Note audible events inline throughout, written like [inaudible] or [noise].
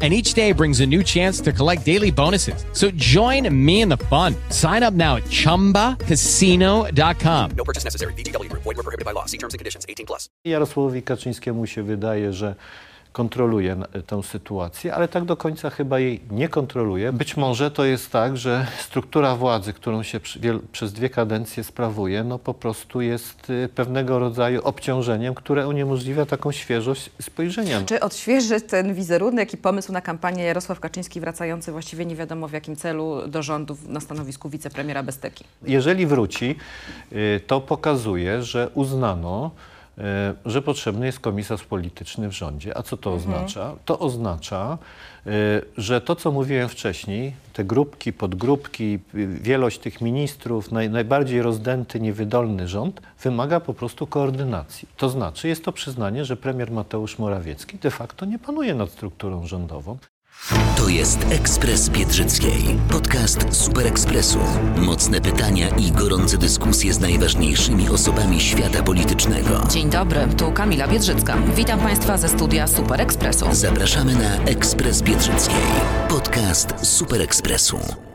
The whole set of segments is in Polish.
And each day brings a new chance to collect daily bonuses. So join me in the fun. Sign up now at chumbacasino.com. No purchase necessary. VGW Group. Void were prohibited by law. See terms and conditions. 18 plus. Jarosławowi Kaczyńskiemu się wydaje, że kontroluje n- tę sytuację, ale tak do końca chyba jej nie kontroluje. Być może to jest tak, że struktura władzy, którą się przez dwie kadencje sprawuje, no po prostu jest y, pewnego rodzaju obciążeniem, które uniemożliwia taką świeżość spojrzenia. Czy odświeży ten wizerunek i pomysł na kampanię Jarosław Kaczyński wracający właściwie nie wiadomo w jakim celu do rządu na stanowisku wicepremiera Besteki? Jeżeli wróci, y, to pokazuje, że uznano, y, że potrzebny jest komisarz polityczny w rządzie. A co to oznacza? To oznacza, y, że to, co mówiłem wcześniej, te grupki, podgrupki, wielość tych ministrów, naj, najbardziej rozdęty, niewydolny rząd wymaga po prostu koordynacji. To znaczy, jest to przyznanie, że premier Mateusz Morawiecki de facto nie panuje nad strukturą rządową. To jest Ekspres Biedrzyckiej. Podcast Super Ekspresu. Mocne pytania i gorące dyskusje z najważniejszymi osobami świata politycznego. Dzień dobry, tu Kamila Biedrzycka. Witam Państwa ze studia Super Expressu. Zapraszamy na Ekspres Biedrzyckiej. Podcast Super Ekspresu.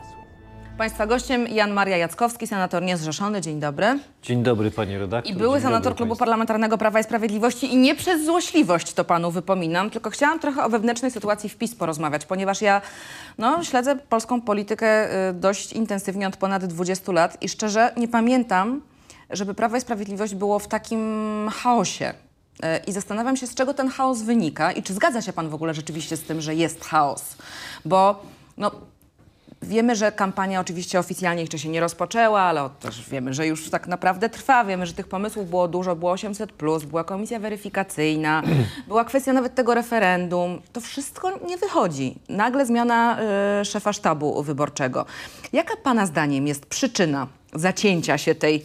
Państwa gościem Jan Maria Jackowski, senator niezrzeszony. Dzień dobry. Dzień dobry, panie redaktor. I były Dzień senator Klubu państwu. Parlamentarnego Prawa i Sprawiedliwości i nie przez złośliwość to panu wypominam, tylko chciałam trochę o wewnętrznej sytuacji w PiS porozmawiać, ponieważ ja no, śledzę polską politykę y, dość intensywnie od ponad 20 lat i szczerze nie pamiętam, żeby Prawo i Sprawiedliwość było w takim chaosie. Y, I zastanawiam się, z czego ten chaos wynika i czy zgadza się pan w ogóle rzeczywiście z tym, że jest chaos. Bo no, Wiemy, że kampania oczywiście oficjalnie jeszcze się nie rozpoczęła, ale też wiemy, że już tak naprawdę trwa. Wiemy, że tych pomysłów było dużo. Było 800, była komisja weryfikacyjna, [clears throat] była kwestia nawet tego referendum. To wszystko nie wychodzi. Nagle zmiana y, szefa sztabu wyborczego. Jaka Pana zdaniem jest przyczyna zacięcia się tej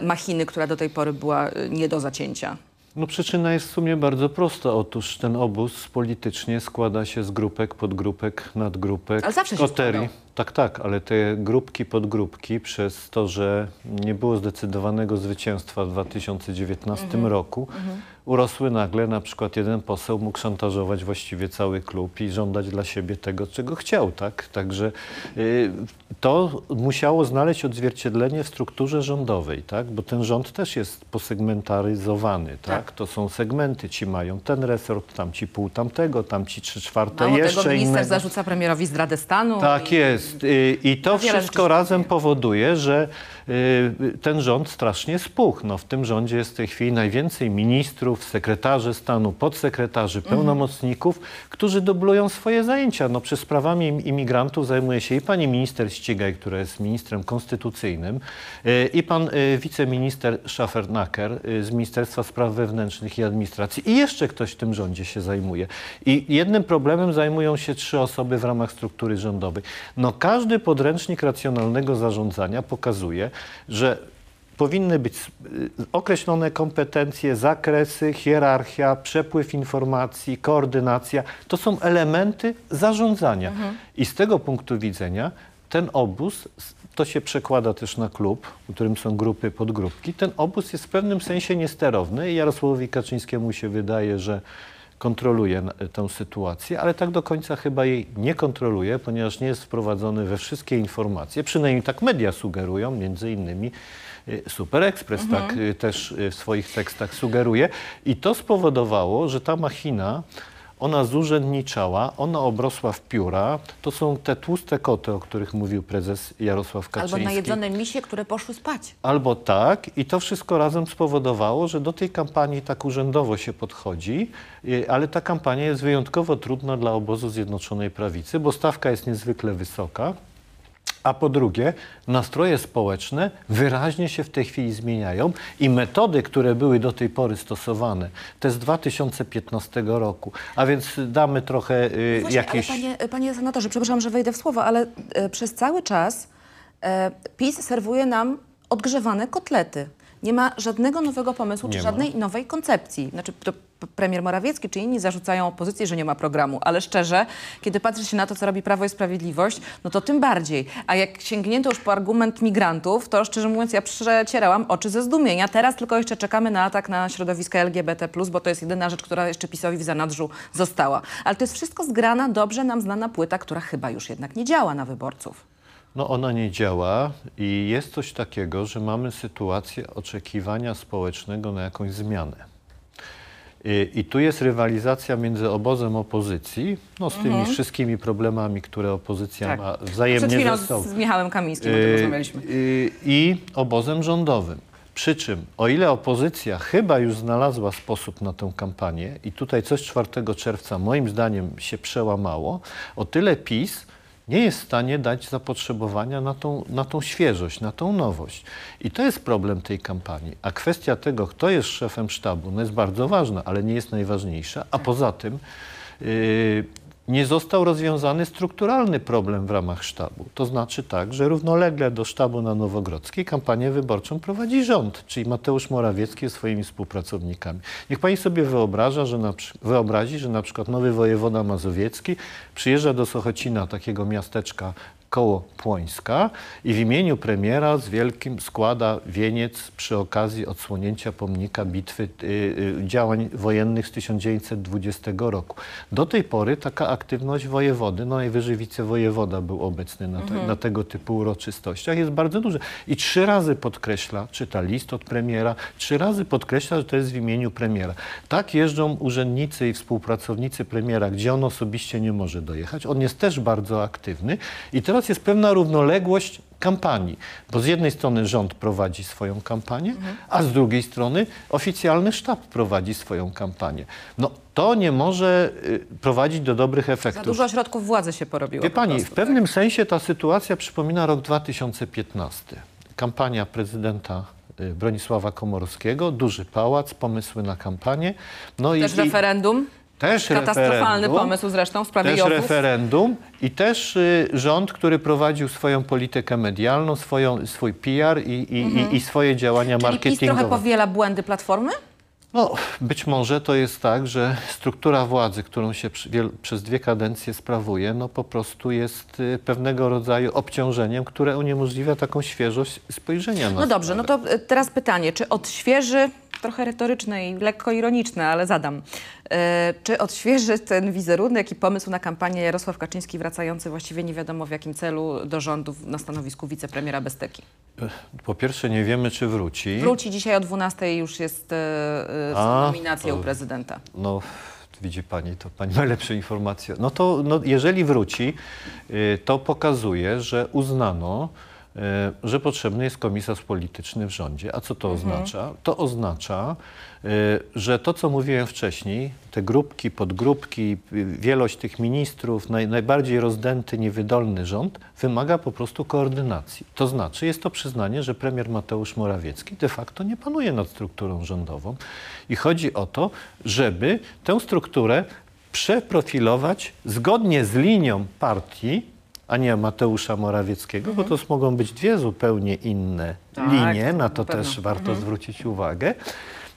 y, machiny, która do tej pory była y, nie do zacięcia? No przyczyna jest w sumie bardzo prosta. Otóż ten obóz politycznie składa się z grupek, podgrupek, nadgrupek, Ale zawsze się koterii. składał. Tak, tak, ale te grupki, podgrupki przez to, że nie było zdecydowanego zwycięstwa w 2019 Mhm. roku, urosły nagle. Na przykład jeden poseł mógł szantażować właściwie cały klub i żądać dla siebie tego, czego chciał, tak? Także y, to musiało znaleźć odzwierciedlenie w strukturze rządowej, tak? Bo ten rząd też jest posegmentaryzowany, tak? Tak. To są segmenty, ci mają ten resort, tamci pół tamtego, tamci trzy czwarte Mało jeszcze tego, minister innego. zarzuca premierowi zdradę stanu. Tak i- jest. Y, I to Wiele wszystko razem powoduje, że ten rząd strasznie spuchł. No, w tym rządzie jest w tej chwili najwięcej ministrów, sekretarzy stanu, podsekretarzy, Mhm. pełnomocników, którzy dublują swoje zajęcia. No, przez sprawami im- imigrantów zajmuje się i pani minister Ścigaj, która jest ministrem konstytucyjnym, y, i pan y, wiceminister Schafernaker y, z Ministerstwa Spraw Wewnętrznych i Administracji. I jeszcze ktoś w tym rządzie się zajmuje. I jednym problemem zajmują się trzy osoby w ramach struktury rządowej. No każdy podręcznik racjonalnego zarządzania pokazuje, że powinny być y, określone kompetencje, zakresy, hierarchia, przepływ informacji, koordynacja. To są elementy zarządzania. I z tego punktu widzenia ten obóz, to się przekłada też na klub, w którym są grupy, podgrupki, ten obóz jest w pewnym sensie niesterowny i Jarosławowi Kaczyńskiemu się wydaje, że kontroluje n- tę sytuację, ale tak do końca chyba jej nie kontroluje, ponieważ nie jest wprowadzony we wszystkie informacje, przynajmniej tak media sugerują, między innymi y, Super Express tak y, też y, w swoich tekstach sugeruje. I to spowodowało, że ta machina ona zurzędniczała, ona obrosła w pióra. To są te tłuste koty, o których mówił prezes Jarosław Kaczyński. Albo najedzone misie, które poszły spać. Albo tak i to wszystko razem spowodowało, że do tej kampanii tak urzędowo się podchodzi, ale ta kampania jest wyjątkowo trudna dla obozu Zjednoczonej Prawicy, bo stawka jest niezwykle wysoka. A po drugie, nastroje społeczne wyraźnie się w tej chwili zmieniają i metody, które były do tej pory stosowane, to jest 2015 roku. A więc damy trochę y, Właśnie, jakieś... ale panie, panie senatorze, przepraszam, że wejdę w słowo, ale e, przez cały czas e, PiS serwuje nam odgrzewane kotlety. Nie ma żadnego nowego pomysłu, Nie czy ma. żadnej nowej koncepcji. Znaczy, premier Morawiecki czy inni zarzucają opozycji, że nie ma programu, ale szczerze, kiedy patrzy się na to, co robi Prawo i Sprawiedliwość, no to tym bardziej. A jak sięgnięto już po argument migrantów, to szczerze mówiąc, ja przecierałam oczy ze zdumienia. Teraz tylko jeszcze czekamy na atak na środowiska LGBT+, bo to jest jedyna rzecz, która jeszcze PiSowi w zanadrzu została. Ale to jest wszystko zgrana, dobrze nam znana płyta, która chyba już jednak nie działa na wyborców. No ona nie działa i jest coś takiego, że mamy sytuację oczekiwania społecznego na jakąś zmianę. I, I tu jest rywalizacja między obozem opozycji, no z tymi wszystkimi problemami, które opozycja Tak. ma wzajemnie ze sobą. z Michałem Kamińskim o tym Yy, rozmawialiśmy. yy, I obozem rządowym. Przy czym, o ile opozycja chyba już znalazła sposób na tę kampanię i tutaj coś 4 czerwca moim zdaniem się przełamało, o tyle PiS nie jest w stanie dać zapotrzebowania na tą, na tą świeżość, na tą nowość. I to jest problem tej kampanii. A kwestia tego, kto jest szefem sztabu, no jest bardzo ważna, ale nie jest najważniejsza. A poza tym yy, nie został rozwiązany strukturalny problem w ramach sztabu. To znaczy tak, że równolegle do sztabu na Nowogrodzkiej kampanię wyborczą prowadzi rząd, czyli Mateusz Morawiecki ze swoimi współpracownikami. Niech pani sobie wyobraża, że na, wyobrazi, że na przykład nowy wojewoda mazowiecki przyjeżdża do Sochocina, takiego miasteczka koło Płońska i w imieniu premiera z wielkim składa wieniec przy okazji odsłonięcia pomnika bitwy y, y, działań wojennych z 1920 roku. Do tej pory taka aktywność wojewody, no najwyżej wicewojewoda był obecny na, te, na tego typu uroczystościach, jest bardzo duża. I trzy razy podkreśla, czyta list od premiera, trzy razy podkreśla, że to jest w imieniu premiera. Tak jeżdżą urzędnicy i współpracownicy premiera, gdzie on osobiście nie może dojechać. On jest też bardzo aktywny i teraz jest pewna równoległość kampanii, bo z jednej strony rząd prowadzi swoją kampanię, a z drugiej strony oficjalny sztab prowadzi swoją kampanię. No to nie może y, prowadzić do dobrych Za efektów. dużo ośrodków władzy się porobiło. Wie po pani, prostu, w pewnym sensie ta sytuacja przypomina rok 2015. Kampania prezydenta y, Bronisława Komorowskiego, duży pałac, pomysły na kampanię. No tak. Też referendum. Też Katastrofalny pomysł zresztą w sprawie Też JOW-ów. referendum i też y, rząd, który prowadził swoją politykę medialną, swoją, swój PR i, i, i, i swoje działania Mhm. Czyli marketingowe. trochę powiela błędy Platformy? No, być może to jest tak, że struktura władzy, którą się przy, wiel, przez dwie kadencje sprawuje, no po prostu jest y, pewnego rodzaju obciążeniem, które uniemożliwia taką świeżość spojrzenia na No dobrze, no sprawę. to y, teraz pytanie, czy odświeży, trochę retoryczne i lekko ironiczne, ale zadam, e, czy odświeży ten wizerunek i pomysł na kampanię Jarosław Kaczyński wracający właściwie nie wiadomo w jakim celu do rządu na stanowisku wicepremiera Besteki? Po pierwsze nie wiemy, czy wróci. Wróci dzisiaj o 12 już jest e, e, A, nominacja u prezydenta. No, widzi pani, to pani ma lepsze informacje. No to no, jeżeli wróci, y, to pokazuje, że uznano, że potrzebny jest komisarz polityczny w rządzie. A co to oznacza? To oznacza, y, że to, co mówiłem wcześniej, te grupki, podgrupki, wielość tych ministrów, naj, najbardziej rozdęty, niewydolny rząd wymaga po prostu koordynacji. To znaczy, jest to przyznanie, że premier Mateusz Morawiecki de facto nie panuje nad strukturą rządową i chodzi o to, żeby tę strukturę przeprofilować zgodnie z linią partii, a nie Mateusza Morawieckiego, bo to mogą być dwie zupełnie inne Tak, linie, na na to pewno. też warto zwrócić uwagę,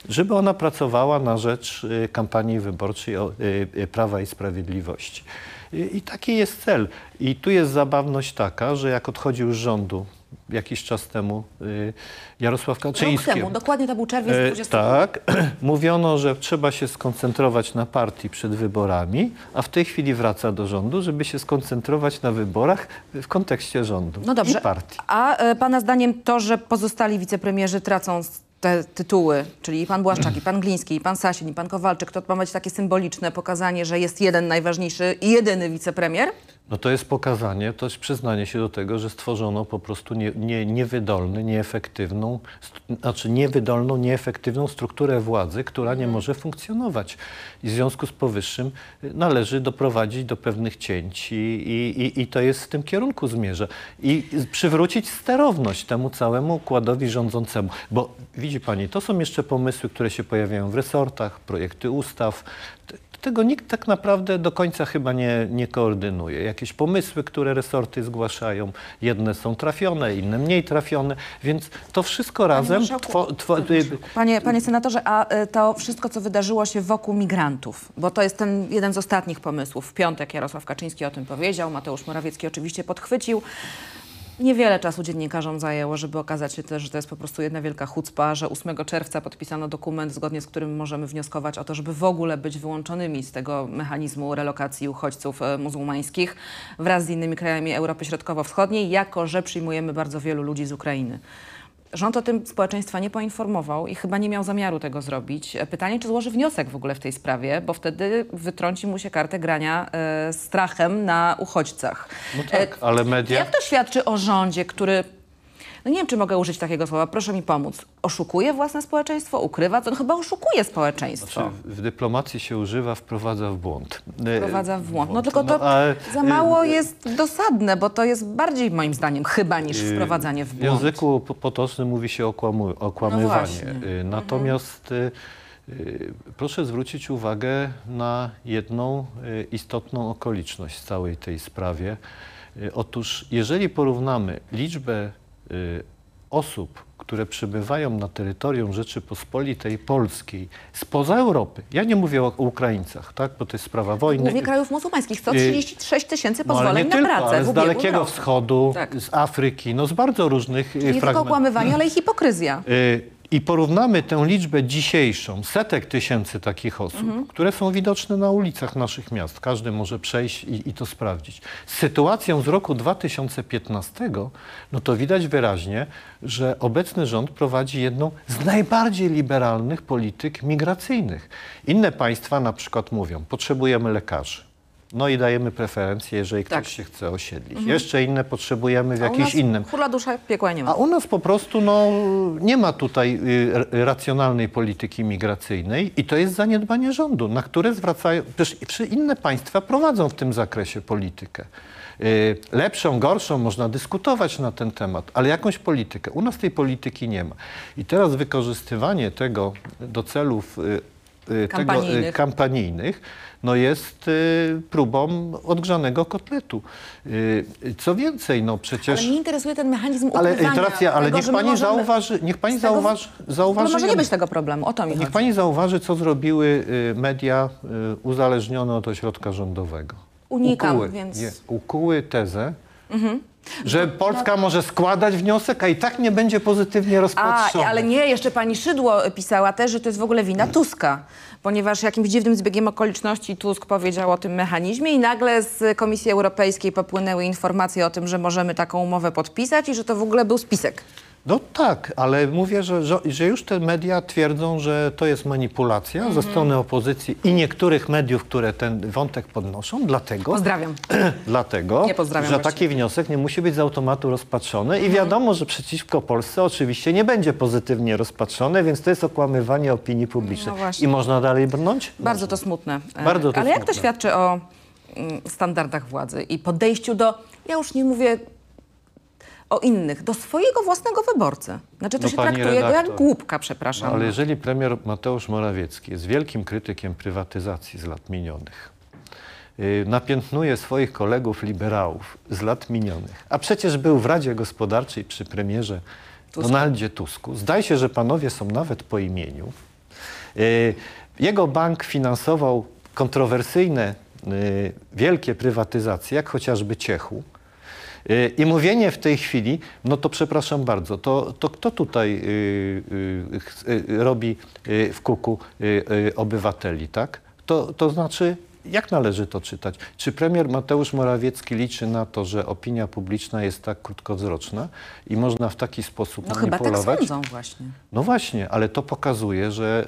żeby ona pracowała na rzecz y, kampanii wyborczej o, y, y, Prawa i Sprawiedliwości. I taki jest cel. I tu jest zabawność taka, że jak odchodził z rządu jakiś czas temu y, Jarosław Rok Kaczyński. temu, dokładnie to był czerwiec E, 20 tak, [clears throat] mówiono, że trzeba się skoncentrować na partii przed wyborami, a w tej chwili wraca do rządu, żeby się skoncentrować na wyborach w kontekście rządu No dobrze. i partii. A e, pana zdaniem to, że pozostali wicepremierzy tracą te tytuły, czyli i pan Błaszczak, i pan Gliński, i pan Sasin, i pan Kowalczyk, to ma być takie symboliczne pokazanie, że jest jeden najważniejszy i jedyny wicepremier? No to jest pokazanie, to jest przyznanie się do tego, że stworzono po prostu nie, nie, niewydolny, nieefektywną, znaczy niewydolną, nieefektywną strukturę władzy, która nie może funkcjonować. I w związku z powyższym y, należy doprowadzić do pewnych cięć i, i, i, i to jest w tym kierunku zmierza. I przywrócić sterowność temu całemu układowi rządzącemu. Bo widzi Pani, to są jeszcze pomysły, które się pojawiają w resortach, projekty ustaw. Tego nikt tak naprawdę do końca chyba nie, nie koordynuje. Jakieś pomysły, które resorty zgłaszają, jedne są trafione, inne mniej trafione, więc to wszystko razem... marszałku, Two, two, Panie, panie senatorze, a y, to wszystko, co wydarzyło się wokół migrantów, bo to jest ten jeden z ostatnich pomysłów. W piątek Jarosław Kaczyński o tym powiedział, Mateusz Morawiecki oczywiście podchwycił. Niewiele czasu dziennikarzom zajęło, żeby okazać się też, że to jest po prostu jedna wielka chucpa, że 8 czerwca podpisano dokument, zgodnie z którym możemy wnioskować o to, żeby w ogóle być wyłączonymi z tego mechanizmu relokacji uchodźców e, muzułmańskich wraz z innymi krajami Europy Środkowo-Wschodniej, jako że przyjmujemy bardzo wielu ludzi z Ukrainy. Rząd o tym społeczeństwa nie poinformował i chyba nie miał zamiaru tego zrobić. E, Pytanie, czy złoży wniosek w ogóle w tej sprawie, bo wtedy wytrąci mu się kartę grania e, strachem na uchodźcach. No tak, E, ale media- Jak to świadczy o rządzie, który, no nie wiem, czy mogę użyć takiego słowa, proszę mi pomóc, oszukuje własne społeczeństwo, ukrywa? To on chyba oszukuje społeczeństwo. Znaczy, w dyplomacji się używa wprowadza w błąd. Wprowadza w błąd. No tylko to No, ale, za y, mało jest dosadne, bo to jest bardziej moim zdaniem chyba niż wprowadzanie w W błąd. języku po- potocznym mówi się okłamu, okłamywanie. właśnie. Y, Natomiast y, y, proszę zwrócić uwagę na jedną y, istotną okoliczność w całej tej sprawie. Y, Otóż jeżeli porównamy liczbę y, osób, które przybywają na terytorium Rzeczypospolitej Polskiej spoza Europy, ja nie mówię o, Ukraińcach, tak, bo to jest sprawa wojny. Głównie krajów muzułmańskich. 136 tysięcy No, ale pozwoleń nie na tylko, pracę ale w z Dalekiego roku. Wschodu, Tak. z Afryki, no z bardzo różnych y, Nie tylko fragmentów. okłamywanie, ale i hipokryzja. Y, I porównamy tę liczbę dzisiejszą, setek tysięcy takich osób, Mhm. które są widoczne na ulicach naszych miast. Każdy może przejść i, i to sprawdzić. Z sytuacją z roku 2015, no to widać wyraźnie, że obecny rząd prowadzi jedną z najbardziej liberalnych polityk migracyjnych. Inne państwa na przykład mówią, potrzebujemy lekarzy. No i dajemy preferencje, jeżeli ktoś Tak. się chce osiedlić. Jeszcze inne potrzebujemy w A u jakimś nas innym. Hula dusza, piekła nie ma. A u nas po prostu no, nie ma tutaj y, r- racjonalnej polityki migracyjnej i to jest zaniedbanie rządu, na które zwracają, przecież przy inne państwa prowadzą w tym zakresie politykę. Y, Lepszą, gorszą, można dyskutować na ten temat, ale jakąś politykę. U nas tej polityki nie ma. I teraz wykorzystywanie tego do celów y, y, tego, Kampanijnych. kampanijnych no jest y, próbą odgrzanego kotletu. Y, Co więcej, no przecież... Ale mnie interesuje ten mechanizm Ale ukrywania Tracja, ale tego, niech pani możemy- zauważy, niech pani tego- zauważy, zauważy No może nie być tego problemu, o to mi Niech chodzi. pani zauważy, co zrobiły y, media y, uzależnione od ośrodka rządowego. Unikam, ukuły, więc- nie, ukuły tezę, Mhm. Że Polska może składać wniosek, a i tak nie będzie pozytywnie A, rozpatrzony. ale nie, jeszcze pani Szydło pisała też, że to jest w ogóle wina Tuska, ponieważ jakimś dziwnym zbiegiem okoliczności Tusk powiedział o tym mechanizmie i nagle z Komisji Europejskiej popłynęły informacje o tym, że możemy taką umowę podpisać i że to w ogóle był spisek. No tak, ale mówię, że, że, już te media twierdzą, że to jest manipulacja Mhm. ze strony opozycji i niektórych mediów, które ten wątek podnoszą, dlatego, Pozdrawiam. [clears throat] dlatego pozdrawiam że taki wniosek nie musi być z automatu rozpatrzony i wiadomo, że przeciwko Polsce oczywiście nie będzie pozytywnie rozpatrzony, więc to jest okłamywanie opinii publicznej. No. I można dalej brnąć? Bardzo to smutne. E, Bardzo to Ale jak to smutne. świadczy o mm, standardach władzy i podejściu do, ja już nie mówię o innych, do swojego własnego wyborcy. Znaczy to No, się traktuje go jak redaktor. głupka, przepraszam. No, ale jeżeli premier Mateusz Morawiecki jest wielkim krytykiem prywatyzacji z lat minionych, yy, napiętnuje swoich kolegów liberałów z lat minionych, a przecież był w Radzie Gospodarczej przy premierze Donaldzie Tusku. Zdaje się, że panowie są nawet po imieniu. Yy, Jego bank finansował kontrowersyjne, yy, wielkie prywatyzacje, jak chociażby Ciechu. Yy, I mówienie w tej chwili, no to przepraszam bardzo, to, to kto tutaj ch- yy, robi w kuku obywateli, tak? To, to znaczy, jak należy to czytać? Czy premier Mateusz Morawiecki liczy na to, że opinia publiczna jest tak krótkowzroczna i można w taki sposób no chyba tak manipulować? sądzą właśnie. No właśnie, ale to pokazuje, że,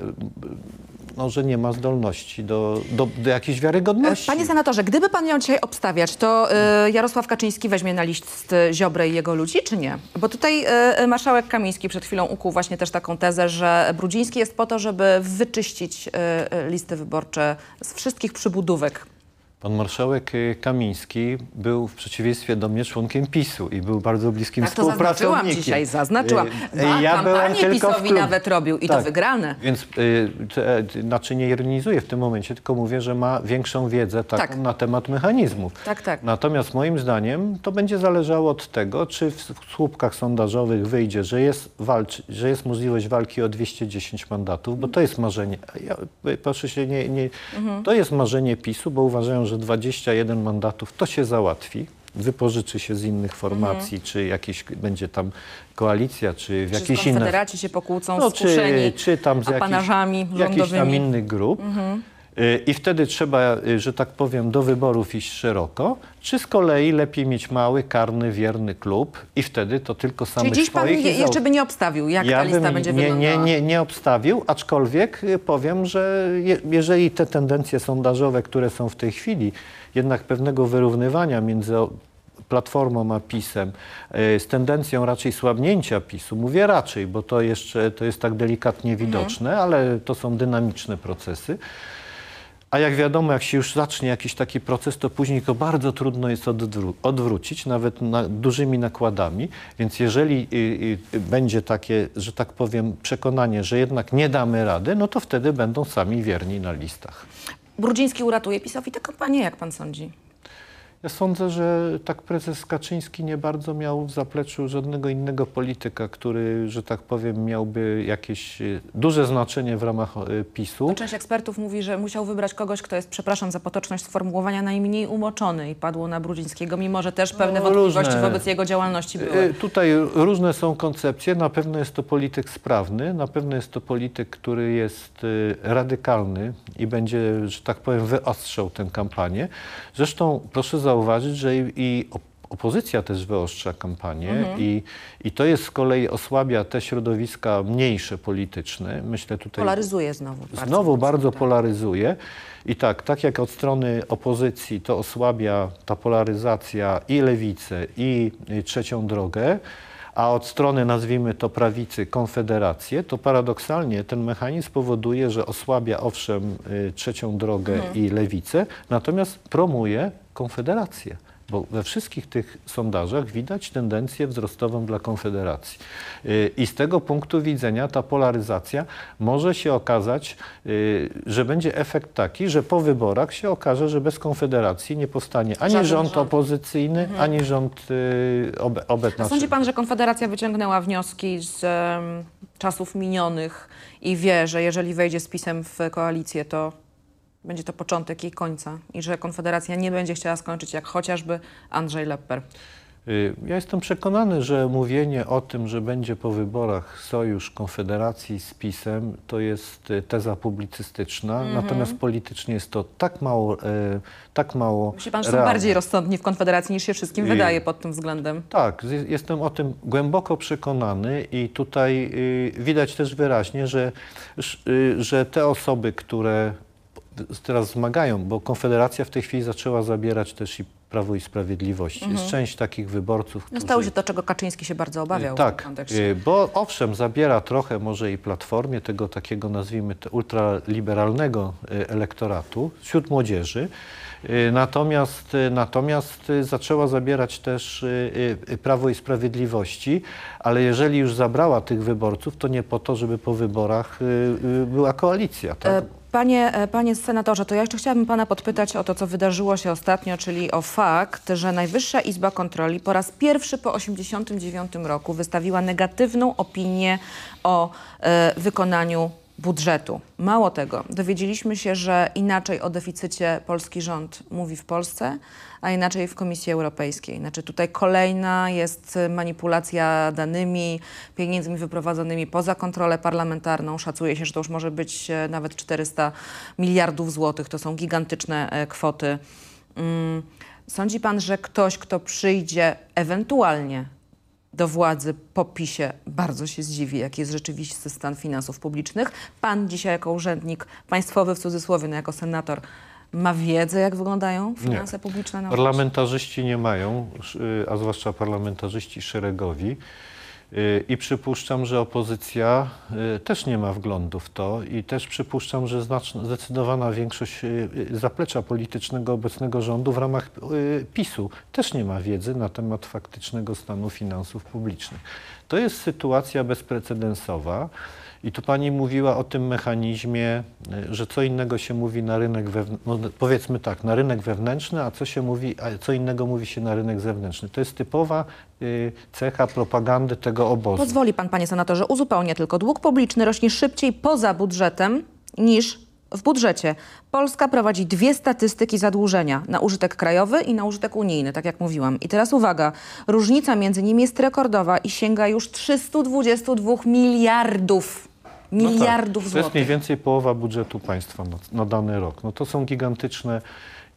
no, że nie ma zdolności do, do, do jakiejś wiarygodności. Panie senatorze, gdyby pan miał dzisiaj obstawiać, to y, Jarosław Kaczyński weźmie na list Ziobrę i jego ludzi, czy nie? Bo tutaj y, marszałek Kamiński przed chwilą ukuł właśnie też taką tezę, że Brudziński jest po to, żeby wyczyścić y, y, listy wyborcze z wszystkich przybudówek Pan marszałek y, Kamiński był w przeciwieństwie do mnie członkiem PiSu i był bardzo bliskim Tak to zaznaczyłam współpracownikiem. dzisiaj, zaznaczyłam. Y, Ba, ja kampanię tylko PiSowi nawet robił i to wygrane. Więc y, te, y, znaczy nie ironizuję w tym momencie, tylko mówię, że ma większą wiedzę taką Tak. na temat mechanizmów. Tak, tak. Natomiast moim zdaniem to będzie zależało od tego, czy w, słupkach sondażowych wyjdzie, że jest, walczy, że jest możliwość walki o 210 mandatów, bo to jest marzenie. Ja, y, proszę się nie, nie, Mhm. To jest marzenie PiSu, bo uważają, że 21 mandatów to się załatwi. Wypożyczy się z innych formacji, czy jakieś będzie tam koalicja, czy w Czy jakiejś innej konfederaci się pokłócą, no, skuszeni czy, czy tam z jakichś, apanażami jakichś tam rządowymi. Mhm. innych grup. Y, I wtedy trzeba, y, że tak powiem, do wyborów iść szeroko, czy z kolei lepiej mieć mały, karny, wierny klub i wtedy to tylko samych Czyli dziś pan i jeszcze by nie obstawił, jak ja ta lista będzie nie, wyglądała. nie, nie, nie obstawił, aczkolwiek y, powiem, że je, jeżeli te tendencje sondażowe, które są w tej chwili, jednak pewnego wyrównywania między Platformą a PiSem, y, z tendencją raczej słabnięcia PiSu, mówię raczej, bo to jeszcze to jest tak delikatnie widoczne, ale to są dynamiczne procesy. A jak wiadomo, jak się już zacznie jakiś taki proces, to później go bardzo trudno jest odwró- odwrócić, nawet na, dużymi nakładami. Więc jeżeli y, y, będzie takie, że tak powiem, przekonanie, że jednak nie damy rady, no to wtedy będą sami wierni na listach. Brudziński uratuje PiSowi tę kampanię, jak pan sądzi? Ja sądzę, że tak prezes Kaczyński nie bardzo miał w zapleczu żadnego innego polityka, który, że tak powiem, miałby jakieś y, duże znaczenie w ramach y, PiSu. Część ekspertów mówi, że musiał wybrać kogoś, kto jest, przepraszam za potoczność sformułowania, najmniej umoczony i padło na Brudzińskiego, mimo że też pewne No, wątpliwości różne. wobec jego działalności były. Y, Tutaj różne są koncepcje. Na pewno jest to polityk sprawny, na pewno jest to polityk, który jest radykalny i będzie, że tak powiem, wyostrzał tę kampanię. Zresztą proszę zauważyć, że i- i op- opozycja też wyostrza kampanię i, i to jest z kolei osłabia te środowiska mniejsze polityczne. Myślę tutaj Polaryzuje znowu. bardzo Znowu bardzo tak. polaryzuje. I tak, tak jak od strony opozycji to osłabia ta polaryzacja i lewicę, i trzecią drogę, a od strony, nazwijmy to prawicy, konfederację, to paradoksalnie ten mechanizm powoduje, że osłabia owszem y, trzecią drogę i lewicę, natomiast promuje konfederację. Bo we wszystkich tych sondażach widać tendencję wzrostową dla Konfederacji. Y, I z tego punktu widzenia ta polaryzacja może się okazać, y, że będzie efekt taki, że po wyborach się okaże, że bez Konfederacji nie powstanie ani Żaden rząd, rząd. Mhm. opozycyjny, ani rząd y, obe, obecny. Sądzi pan, że Konfederacja wyciągnęła wnioski z czasów minionych i wie, że jeżeli wejdzie z PiSem w koalicję, to będzie to początek jej końca i że Konfederacja nie będzie chciała skończyć jak chociażby Andrzej Lepper. Y, Ja jestem przekonany, że mówienie o tym, że będzie po wyborach sojusz Konfederacji z PiSem, to jest y, teza publicystyczna, Mhm. natomiast politycznie jest to tak mało, y, tak mało Myśli pan, że są realne. bardziej rozsądni w Konfederacji niż się wszystkim I- wydaje pod tym względem? Tak, jestem o tym głęboko przekonany i tutaj y, widać też wyraźnie, że, y, że te osoby, które teraz zmagają, bo Konfederacja w tej chwili zaczęła zabierać też i Prawo i Sprawiedliwość. Jest część takich wyborców, No którzy... stało się to, czego Kaczyński się bardzo obawiał w Tak, y, bo owszem, zabiera trochę może i Platformie tego takiego, nazwijmy to, ultraliberalnego y, elektoratu wśród młodzieży. Y, Natomiast, y, natomiast y, zaczęła zabierać też y, y, Prawo i Sprawiedliwości, ale jeżeli już zabrała tych wyborców, to nie po to, żeby po wyborach y, y, była koalicja. Tak? E, Panie, e, panie senatorze, to ja jeszcze chciałabym pana podpytać o to, co wydarzyło się ostatnio, czyli o fakt, że Najwyższa Izba Kontroli po raz pierwszy po 1989 roku wystawiła negatywną opinię o e, wykonaniu budżetu. Mało tego, dowiedzieliśmy się, że inaczej o deficycie polski rząd mówi w Polsce, a inaczej w Komisji Europejskiej. Znaczy tutaj kolejna jest manipulacja danymi, pieniędzmi wyprowadzonymi poza kontrolę parlamentarną. Szacuje się, że to już może być e, nawet 400 miliardów złotych. To są gigantyczne e, kwoty. Mm, Sądzi pan, że ktoś, kto przyjdzie ewentualnie do władzy po PiSie bardzo się zdziwi, jaki jest rzeczywisty stan finansów publicznych. Pan dzisiaj jako urzędnik państwowy w cudzysłowie, no jako senator, ma wiedzę, jak wyglądają finanse publiczne na? Parlamentarzyści nie mają, y, a zwłaszcza parlamentarzyści szeregowi. Y, I przypuszczam, że opozycja y, też nie ma wglądu w to i też przypuszczam, że znaczna, zdecydowana większość zaplecza politycznego obecnego rządu w ramach PiSu też nie ma wiedzy na temat faktycznego stanu finansów publicznych. To jest sytuacja bezprecedensowa. I tu pani mówiła o tym mechanizmie, y, że co innego się mówi na rynek wewnętrzny, no powiedzmy tak, na rynek wewnętrzny, a co się mówi, a co innego mówi się na rynek zewnętrzny. To jest typowa y, cecha propagandy tego obozu. Pozwoli pan, panie senatorze, uzupełnię tylko. Dług publiczny rośnie szybciej poza budżetem niż w budżecie. Polska prowadzi dwie statystyki zadłużenia na użytek krajowy i na użytek unijny, tak jak mówiłam. I teraz uwaga, różnica między nimi jest rekordowa i sięga już 322 miliardów. No tak, Miliardów To jest mniej złotych. więcej połowa budżetu państwa na, na dany rok. No to są gigantyczne,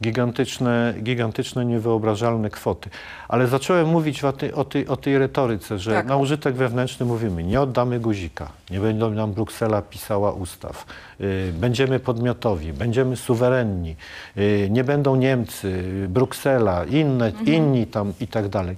gigantyczne, gigantyczne, niewyobrażalne kwoty. Ale zacząłem mówić o tej, o tej, o tej retoryce, że Tak. na użytek wewnętrzny mówimy, nie oddamy guzika, nie będzie nam Bruksela pisała ustaw, y, będziemy podmiotowi, będziemy suwerenni, y, nie będą Niemcy, Bruksela, inne, Mhm. inni tam i tak dalej.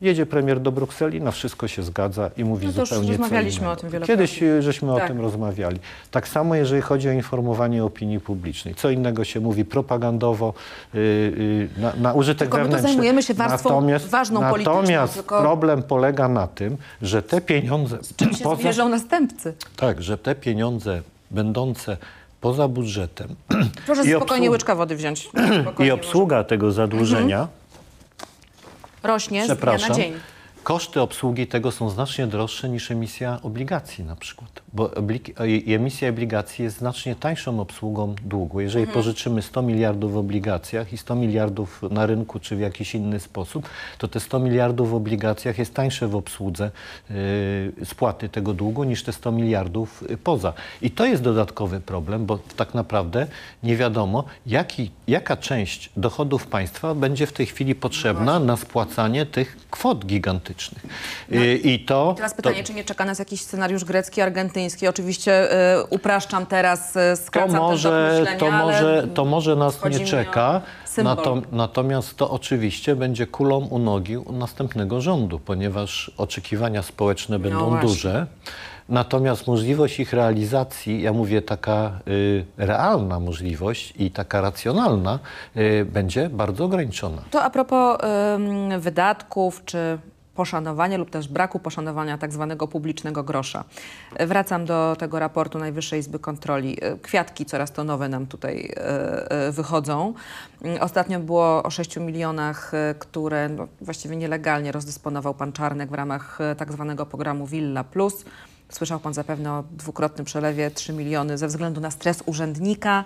Jedzie premier do Brukseli, na wszystko się zgadza i mówi No to już zupełnie co innego. o tym wielokrotnie. Kiedyś żeśmy o Tak. tym rozmawiali. Tak samo jeżeli chodzi o informowanie opinii publicznej. Co innego się mówi propagandowo y, y, na, na użytek Tylko my wewnętrzny. zajmujemy się warstwą ważną polityczną, Natomiast tylko- problem polega na tym, że te pieniądze Czym się zmierzą następcy? tak, że te pieniądze będące poza budżetem [clears throat] Proszę spokojnie obsłu- łyczka wody wziąć. [clears throat] i obsługa tego zadłużenia może. Rośnie z dnia na dzień. Koszty obsługi tego są znacznie droższe niż emisja obligacji na przykład, bo e- emisja obligacji jest znacznie tańszą obsługą długu. Jeżeli Mhm. pożyczymy 100 miliardów w obligacjach i 100 miliardów na rynku czy w jakiś inny sposób, to te 100 miliardów w obligacjach jest tańsze w obsłudze yy, spłaty tego długu niż te 100 miliardów poza. I to jest dodatkowy problem, bo tak naprawdę nie wiadomo, jaki, jaka część dochodów państwa będzie w tej chwili potrzebna na spłacanie tych kwot gigantycznych. Y, I to... Teraz to, pytanie, czy nie czeka nas jakiś scenariusz grecki, argentyński? Oczywiście y, upraszczam teraz, y, to skracam tok może, myślenia, to, może, to może nas nie czeka, natom, natomiast to oczywiście będzie kulą u nogi u następnego rządu, ponieważ oczekiwania społeczne będą No duże. Natomiast możliwość ich realizacji, ja mówię taka y, realna możliwość i taka racjonalna, y, będzie bardzo ograniczona. To a propos ym, wydatków, czy poszanowania lub też braku poszanowania tak zwanego publicznego grosza. Wracam do tego raportu Najwyższej Izby Kontroli. Y, Kwiatki coraz to nowe nam tutaj y, y, wychodzą. Y, Ostatnio było o 6 milionach, które no, właściwie nielegalnie rozdysponował pan Czarnek w ramach tak zwanego programu Villa Plus. Słyszał pan zapewne o dwukrotnym przelewie 3 miliony ze względu na stres urzędnika.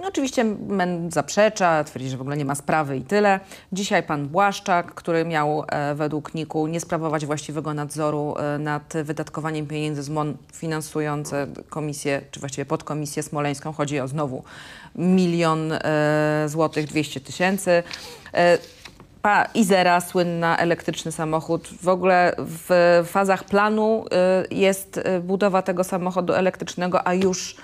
No oczywiście MEN zaprzecza, twierdzi, że w ogóle nie ma sprawy i tyle. Dzisiaj pan Błaszczak, który miał e, według NIK-u nie sprawować właściwego nadzoru e, nad wydatkowaniem pieniędzy z MON finansujące komisję, czy właściwie podkomisję smoleńską. Chodzi o znowu milion e, złotych, 200 tysięcy. Pa Izera, słynna elektryczny samochód. W ogóle w fazach planu jest budowa tego samochodu elektrycznego, a już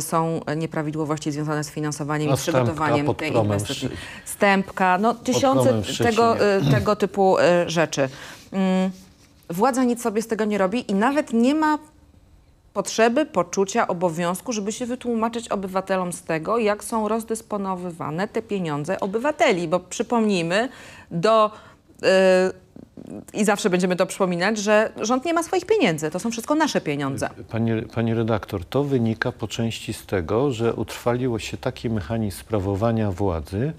są nieprawidłowości związane z finansowaniem i przygotowaniem tej inwestycji. Stępka, no tysiące tego, y, tego typu y, rzeczy. Mm, Władza nic sobie z tego nie robi i nawet nie ma potrzeby, poczucia, obowiązku, żeby się wytłumaczyć obywatelom z tego, jak są rozdysponowywane te pieniądze obywateli. Bo przypomnijmy, do. Yy, i zawsze będziemy to przypominać, że rząd nie ma swoich pieniędzy. To są wszystko nasze pieniądze. Pani, pani redaktor, to wynika po części z tego, że utrwaliło się taki mechanizm sprawowania władzy,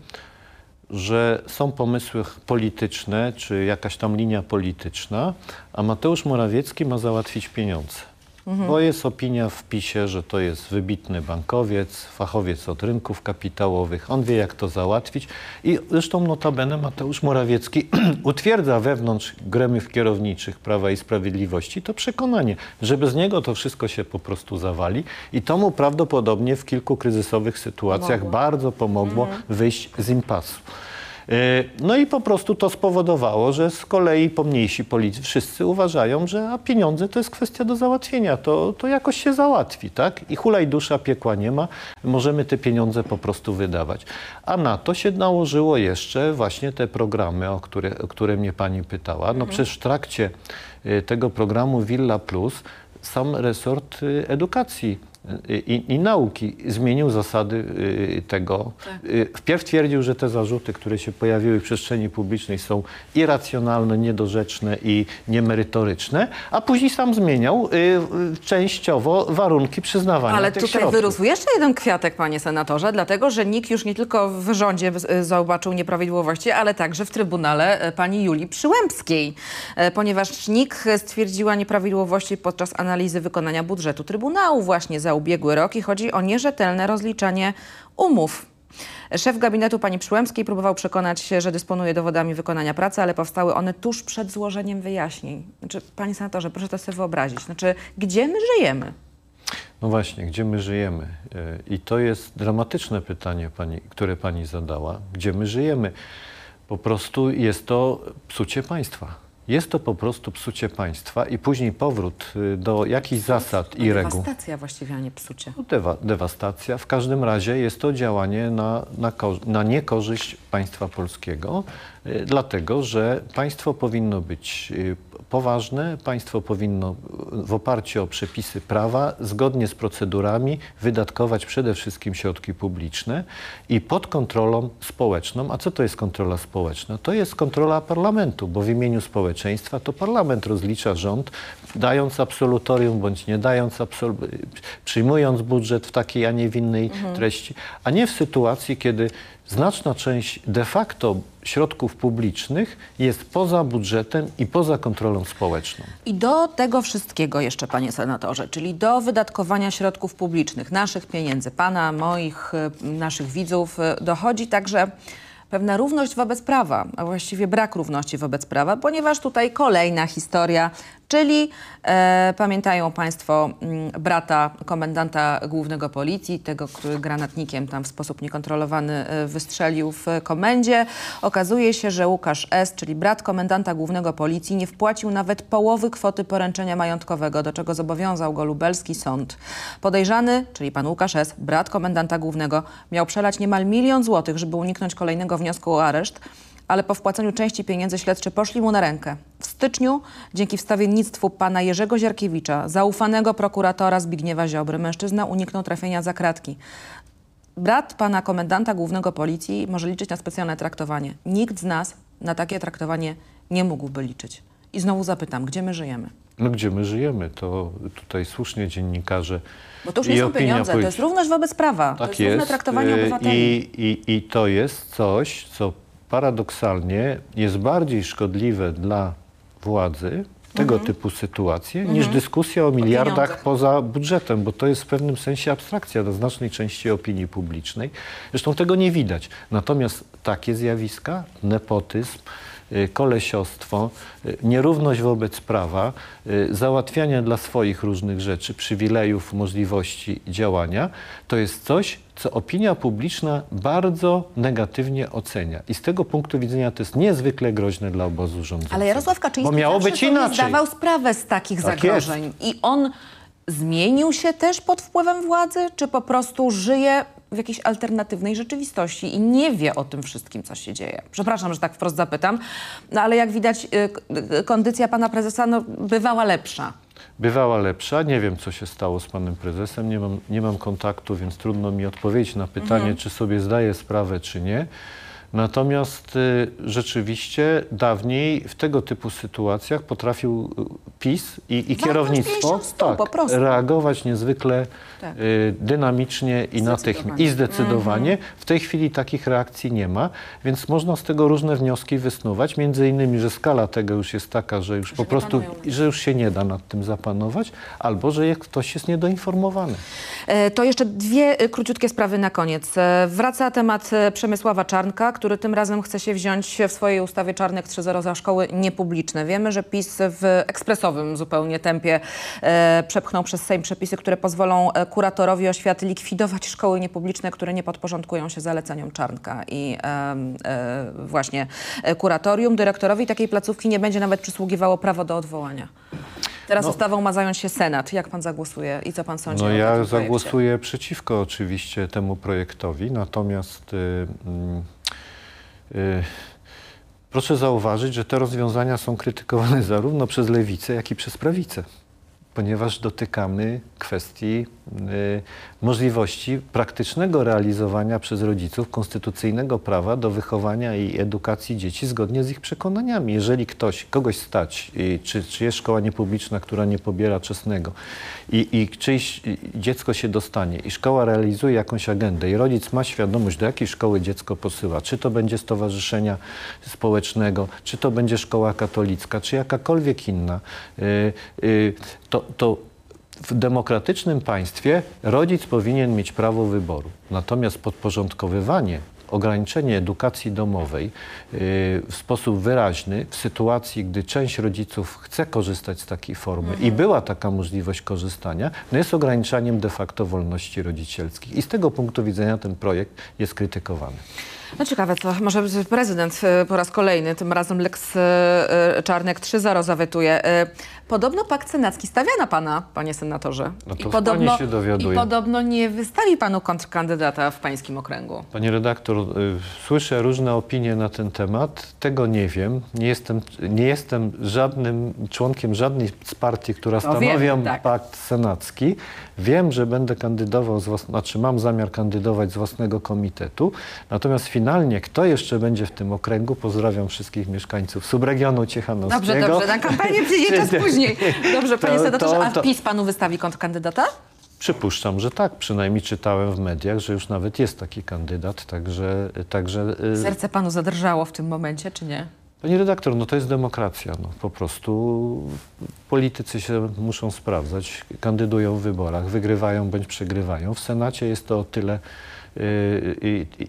że są pomysły polityczne, czy jakaś tam linia polityczna, a Mateusz Morawiecki ma załatwić pieniądze. Bo jest opinia w PiSie, że to jest wybitny bankowiec, fachowiec od rynków kapitałowych. On wie, jak to załatwić. I zresztą notabene Mateusz Morawiecki [clears throat] utwierdza wewnątrz gremiów kierowniczych Prawa i Sprawiedliwości to przekonanie, że bez niego to wszystko się po prostu zawali. I to mu prawdopodobnie w kilku kryzysowych sytuacjach bardzo pomogło wyjść z impasu. No i po prostu to spowodowało, że z kolei pomniejsi politycy wszyscy uważają, że a pieniądze to jest kwestia do załatwienia, to, to jakoś się załatwi, tak? I hulaj dusza, piekła nie ma, możemy te pieniądze po prostu wydawać. A na to się nałożyło jeszcze właśnie te programy, o które, o które mnie pani pytała. No przecież w trakcie y, tego programu Villa Plus sam resort y, edukacji i, i nauki zmienił zasady y, tego. Y, Wpierw twierdził, że te zarzuty, które się pojawiły w przestrzeni publicznej są irracjonalne, niedorzeczne i niemerytoryczne, a później sam zmieniał y, częściowo warunki przyznawania Ale tych tutaj środków. wyrósł jeszcze jeden kwiatek, panie senatorze, dlatego że NIK już nie tylko w rządzie zobaczył nieprawidłowości, ale także w Trybunale pani Julii Przyłębskiej, ponieważ NIK stwierdziła nieprawidłowości podczas analizy wykonania budżetu Trybunału właśnie za ubiegły rok i chodzi o nierzetelne rozliczanie umów. Szef gabinetu pani Przyłębskiej próbował przekonać się, że dysponuje dowodami wykonania pracy, ale powstały one tuż przed złożeniem wyjaśnień. Znaczy, panie senatorze, proszę to sobie wyobrazić. Znaczy, gdzie my żyjemy? No właśnie, gdzie my żyjemy? Y, I to jest dramatyczne pytanie, pani, które pani zadała. Gdzie my żyjemy? Po prostu jest to psucie państwa. Jest to po prostu psucie państwa i później powrót y, do jakichś zasad i reguł. Dewastacja właściwie, a nie psucie. Dewa, dewastacja. W każdym razie jest to działanie na, na, na niekorzyść państwa polskiego, dlatego że państwo powinno być y, poważne, państwo powinno w oparciu o przepisy prawa, zgodnie z procedurami, wydatkować przede wszystkim środki publiczne i pod kontrolą społeczną. A co to jest kontrola społeczna? To jest kontrola parlamentu, bo w imieniu społeczeństwa to parlament rozlicza rząd, dając absolutorium bądź nie dając, przyjmując budżet w takiej, a nie w innej treści, a nie w sytuacji, kiedy znaczna część de facto środków publicznych jest poza budżetem i poza kontrolą społeczną. I do tego wszystkiego jeszcze, panie senatorze, czyli do wydatkowania środków publicznych, naszych pieniędzy, pana, moich, y, naszych widzów, y, dochodzi także pewna równość wobec prawa, a właściwie brak równości wobec prawa, ponieważ tutaj kolejna historia, czyli e, pamiętają państwo mm, brata komendanta głównego policji, tego, który granatnikiem tam w sposób niekontrolowany e, wystrzelił w komendzie. Okazuje się, że Łukasz S., czyli brat komendanta głównego policji, nie wpłacił nawet połowy kwoty poręczenia majątkowego, do czego zobowiązał go lubelski sąd. Podejrzany, czyli pan Łukasz S., brat komendanta głównego, miał przelać niemal milion złotych, żeby uniknąć kolejnego wniosku o areszt, ale po wpłaceniu części pieniędzy śledczy poszli mu na rękę. W styczniu, dzięki wstawiennictwu pana Jerzego Ziarkiewicza, zaufanego prokuratora Zbigniewa Ziobry, mężczyzna uniknął trafienia za kratki. Brat pana komendanta głównego policji może liczyć na specjalne traktowanie. Nikt z nas na takie traktowanie nie mógłby liczyć. I znowu zapytam, gdzie my żyjemy? No gdzie my żyjemy, to tutaj słusznie dziennikarze Bo to już nie są pieniądze, to jest równość wobec prawa. to Tak jest równe jest. traktowanie y, obywateli. I, i, I to jest coś, co paradoksalnie jest bardziej szkodliwe dla władzy, tego typu sytuacje, niż dyskusja o miliardach pieniądzach. poza budżetem, bo to jest w pewnym sensie abstrakcja dla znacznej części opinii publicznej. Zresztą tego nie widać. Natomiast takie zjawiska, nepotyzm, kolesiostwo, y, nierówność wobec prawa, y, załatwianie dla swoich różnych rzeczy, przywilejów, możliwości działania, to jest coś, co opinia publiczna bardzo negatywnie ocenia. I z tego punktu widzenia to jest niezwykle groźne dla obozu rządzącego. Ale Jarosław Kaczyński Bo miało być inaczej. zdawał sprawę z takich Tak zagrożeń. I on zmienił się też pod wpływem władzy, czy po prostu żyje w jakiejś alternatywnej rzeczywistości i nie wie o tym wszystkim, co się dzieje? Przepraszam, że tak wprost zapytam, no ale jak widać, y, y, kondycja pana prezesa no, bywała lepsza. Bywała lepsza. Nie wiem, co się stało z panem prezesem. Nie mam, nie mam kontaktu, więc trudno mi odpowiedzieć na pytanie, Mhm. czy sobie zdaje sprawę, czy nie. Natomiast y, rzeczywiście dawniej w tego typu sytuacjach potrafił y, PiS i, i kierownictwo tak, po reagować niezwykle Tak. y, dynamicznie i natychmiast i zdecydowanie. Mhm. W tej chwili takich reakcji nie ma, więc można z tego różne wnioski wysnuwać. Między innymi, że skala tego już jest taka, że już po nie prostu, panują że już się nie da nad tym zapanować, albo że ktoś jest niedoinformowany. E, To jeszcze dwie króciutkie sprawy na koniec. E, Wraca temat e, Przemysława Czarnka, który który tym razem chce się wziąć w swojej ustawie Czarnek 3.0 za szkoły niepubliczne. Wiemy, że PiS w ekspresowym zupełnie tempie e, przepchnął przez Sejm przepisy, które pozwolą e, kuratorowi oświaty likwidować szkoły niepubliczne, które nie podporządkują się zaleceniom Czarnka i e, e, właśnie e, kuratorium. Dyrektorowi takiej placówki nie będzie nawet przysługiwało prawo do odwołania. Teraz ustawą ma zająć się Senat. Jak pan zagłosuje i co pan sądzi No ja zagłosuję przeciwko oczywiście temu projektowi, natomiast y, y, proszę zauważyć, że te rozwiązania są krytykowane zarówno przez lewicę, jak i przez prawicę, ponieważ dotykamy kwestii y, możliwości praktycznego realizowania przez rodziców konstytucyjnego prawa do wychowania i edukacji dzieci zgodnie z ich przekonaniami. Jeżeli ktoś, kogoś stać, y, czy, czy jest szkoła niepubliczna, która nie pobiera czesnego i, i czyjś y, dziecko się dostanie i szkoła realizuje jakąś agendę i rodzic ma świadomość, do jakiej szkoły dziecko posyła, czy to będzie stowarzyszenia społecznego, czy to będzie szkoła katolicka, czy jakakolwiek inna, y, y, to, to w demokratycznym państwie rodzic powinien mieć prawo wyboru. Natomiast podporządkowywanie, ograniczenie edukacji domowej yy, w sposób wyraźny w sytuacji, gdy część rodziców chce korzystać z takiej formy i była taka możliwość korzystania, no jest ograniczaniem de facto wolności rodzicielskich. I z tego punktu widzenia ten projekt jest krytykowany. No ciekawe, co może prezydent e, po raz kolejny, tym razem Lex e, e, Czarnek 3.0 zawetuje. Podobno pakt senacki stawia na pana, panie senatorze. No to I podobno, się dowiaduje. I podobno nie wystawi panu kontrkandydata w pańskim okręgu. Panie redaktor, słyszę różne opinie na ten temat. Tego nie wiem. Nie jestem, nie jestem żadnym członkiem żadnej z partii, która To wiemy, stanowią tak. pakt senacki. Wiem, że będę kandydował, z włas- znaczy mam zamiar kandydować z własnego komitetu. Natomiast finalnie, kto jeszcze będzie w tym okręgu, pozdrawiam wszystkich mieszkańców subregionu Ciechanowskiego. Dobrze, dobrze, na kampanię przyjdzie czas [laughs] później. Dobrze, panie To- senatorze, a to- PiS panu wystawi kontrkandydata? Przypuszczam, że tak. Przynajmniej czytałem w mediach, że już nawet jest taki kandydat, także... także y, Serce panu zadrżało w tym momencie, czy nie? Panie redaktor, no to jest demokracja. No, po prostu politycy się muszą sprawdzać, kandydują w wyborach, wygrywają bądź przegrywają. W Senacie jest to o tyle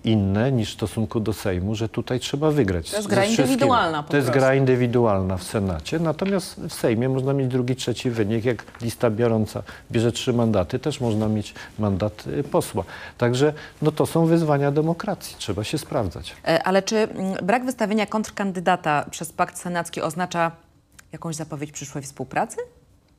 inne niż w stosunku do Sejmu, że tutaj trzeba wygrać. To jest gra indywidualna To jest gra indywidualna w Senacie, natomiast w Sejmie można mieć drugi, trzeci wynik. Jak lista biorąca bierze trzy mandaty, też można mieć mandat y, posła. Także no to są wyzwania demokracji, trzeba się sprawdzać. E, Ale czy mm, brak wystawienia kontrkandydata przez pakt senacki oznacza jakąś zapowiedź przyszłej współpracy?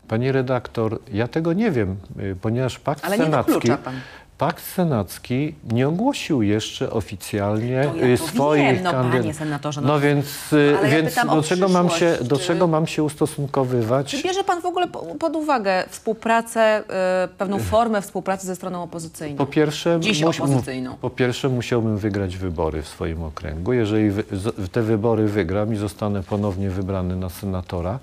Pani redaktor, ja tego nie wiem, y, ponieważ Pakt Ale nie Senacki, wyklucza pan. Pakt Senacki nie ogłosił jeszcze oficjalnie To ja y, to swoich wiem, no, kandydatów. panie senatorze, no. No więc, y, Ale ja więc pytam o do, czego mam się, przyszłość, do czy- czego mam się ustosunkowywać? Czy bierze pan w ogóle po- pod uwagę współpracę, y, pewną formę współpracy ze stroną opozycyjną? Po pierwsze, Dziś opozycyjną. po pierwsze musiałbym wygrać wybory w swoim okręgu. Jeżeli wy, z, te wybory wygram i zostanę ponownie wybrany na senatora,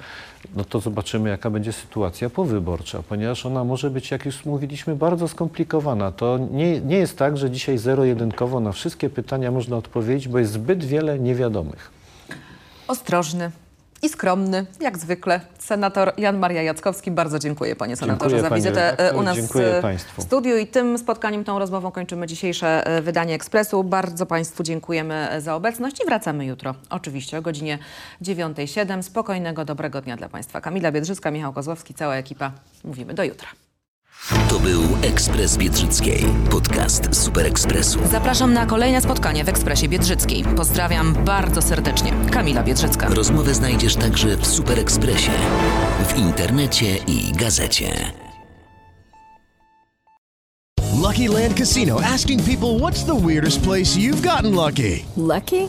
no to zobaczymy, jaka będzie sytuacja powyborcza, ponieważ ona może być, jak już mówiliśmy, bardzo skomplikowana. To nie, nie jest tak, że dzisiaj zero-jedynkowo na wszystkie pytania można odpowiedzieć, bo jest zbyt wiele niewiadomych. Ostrożny i skromny, jak zwykle. Senator Jan Maria Jackowski. Bardzo dziękuję panie senatorze Dziękuję, za wizytę e, u nas w studiu i tym spotkaniem, tą rozmową kończymy dzisiejsze e, wydanie Ekspresu. Bardzo państwu dziękujemy e, za obecność i wracamy jutro. Oczywiście o godzinie 9.07. Spokojnego, dobrego dnia dla państwa. Kamila Biedrzycka, Michał Kozłowski, cała ekipa. Mówimy do jutra. To był Ekspres Biedrzyckiej, podcast Super Ekspresu. Zapraszam na kolejne spotkanie w Ekspresie Biedrzyckiej. Pozdrawiam bardzo serdecznie. Kamila Biedrzycka. Rozmowę znajdziesz także w Super Ekspresie, w internecie i gazecie. Lucky Land Casino asking people what's the weirdest place you've gotten lucky? Lucky?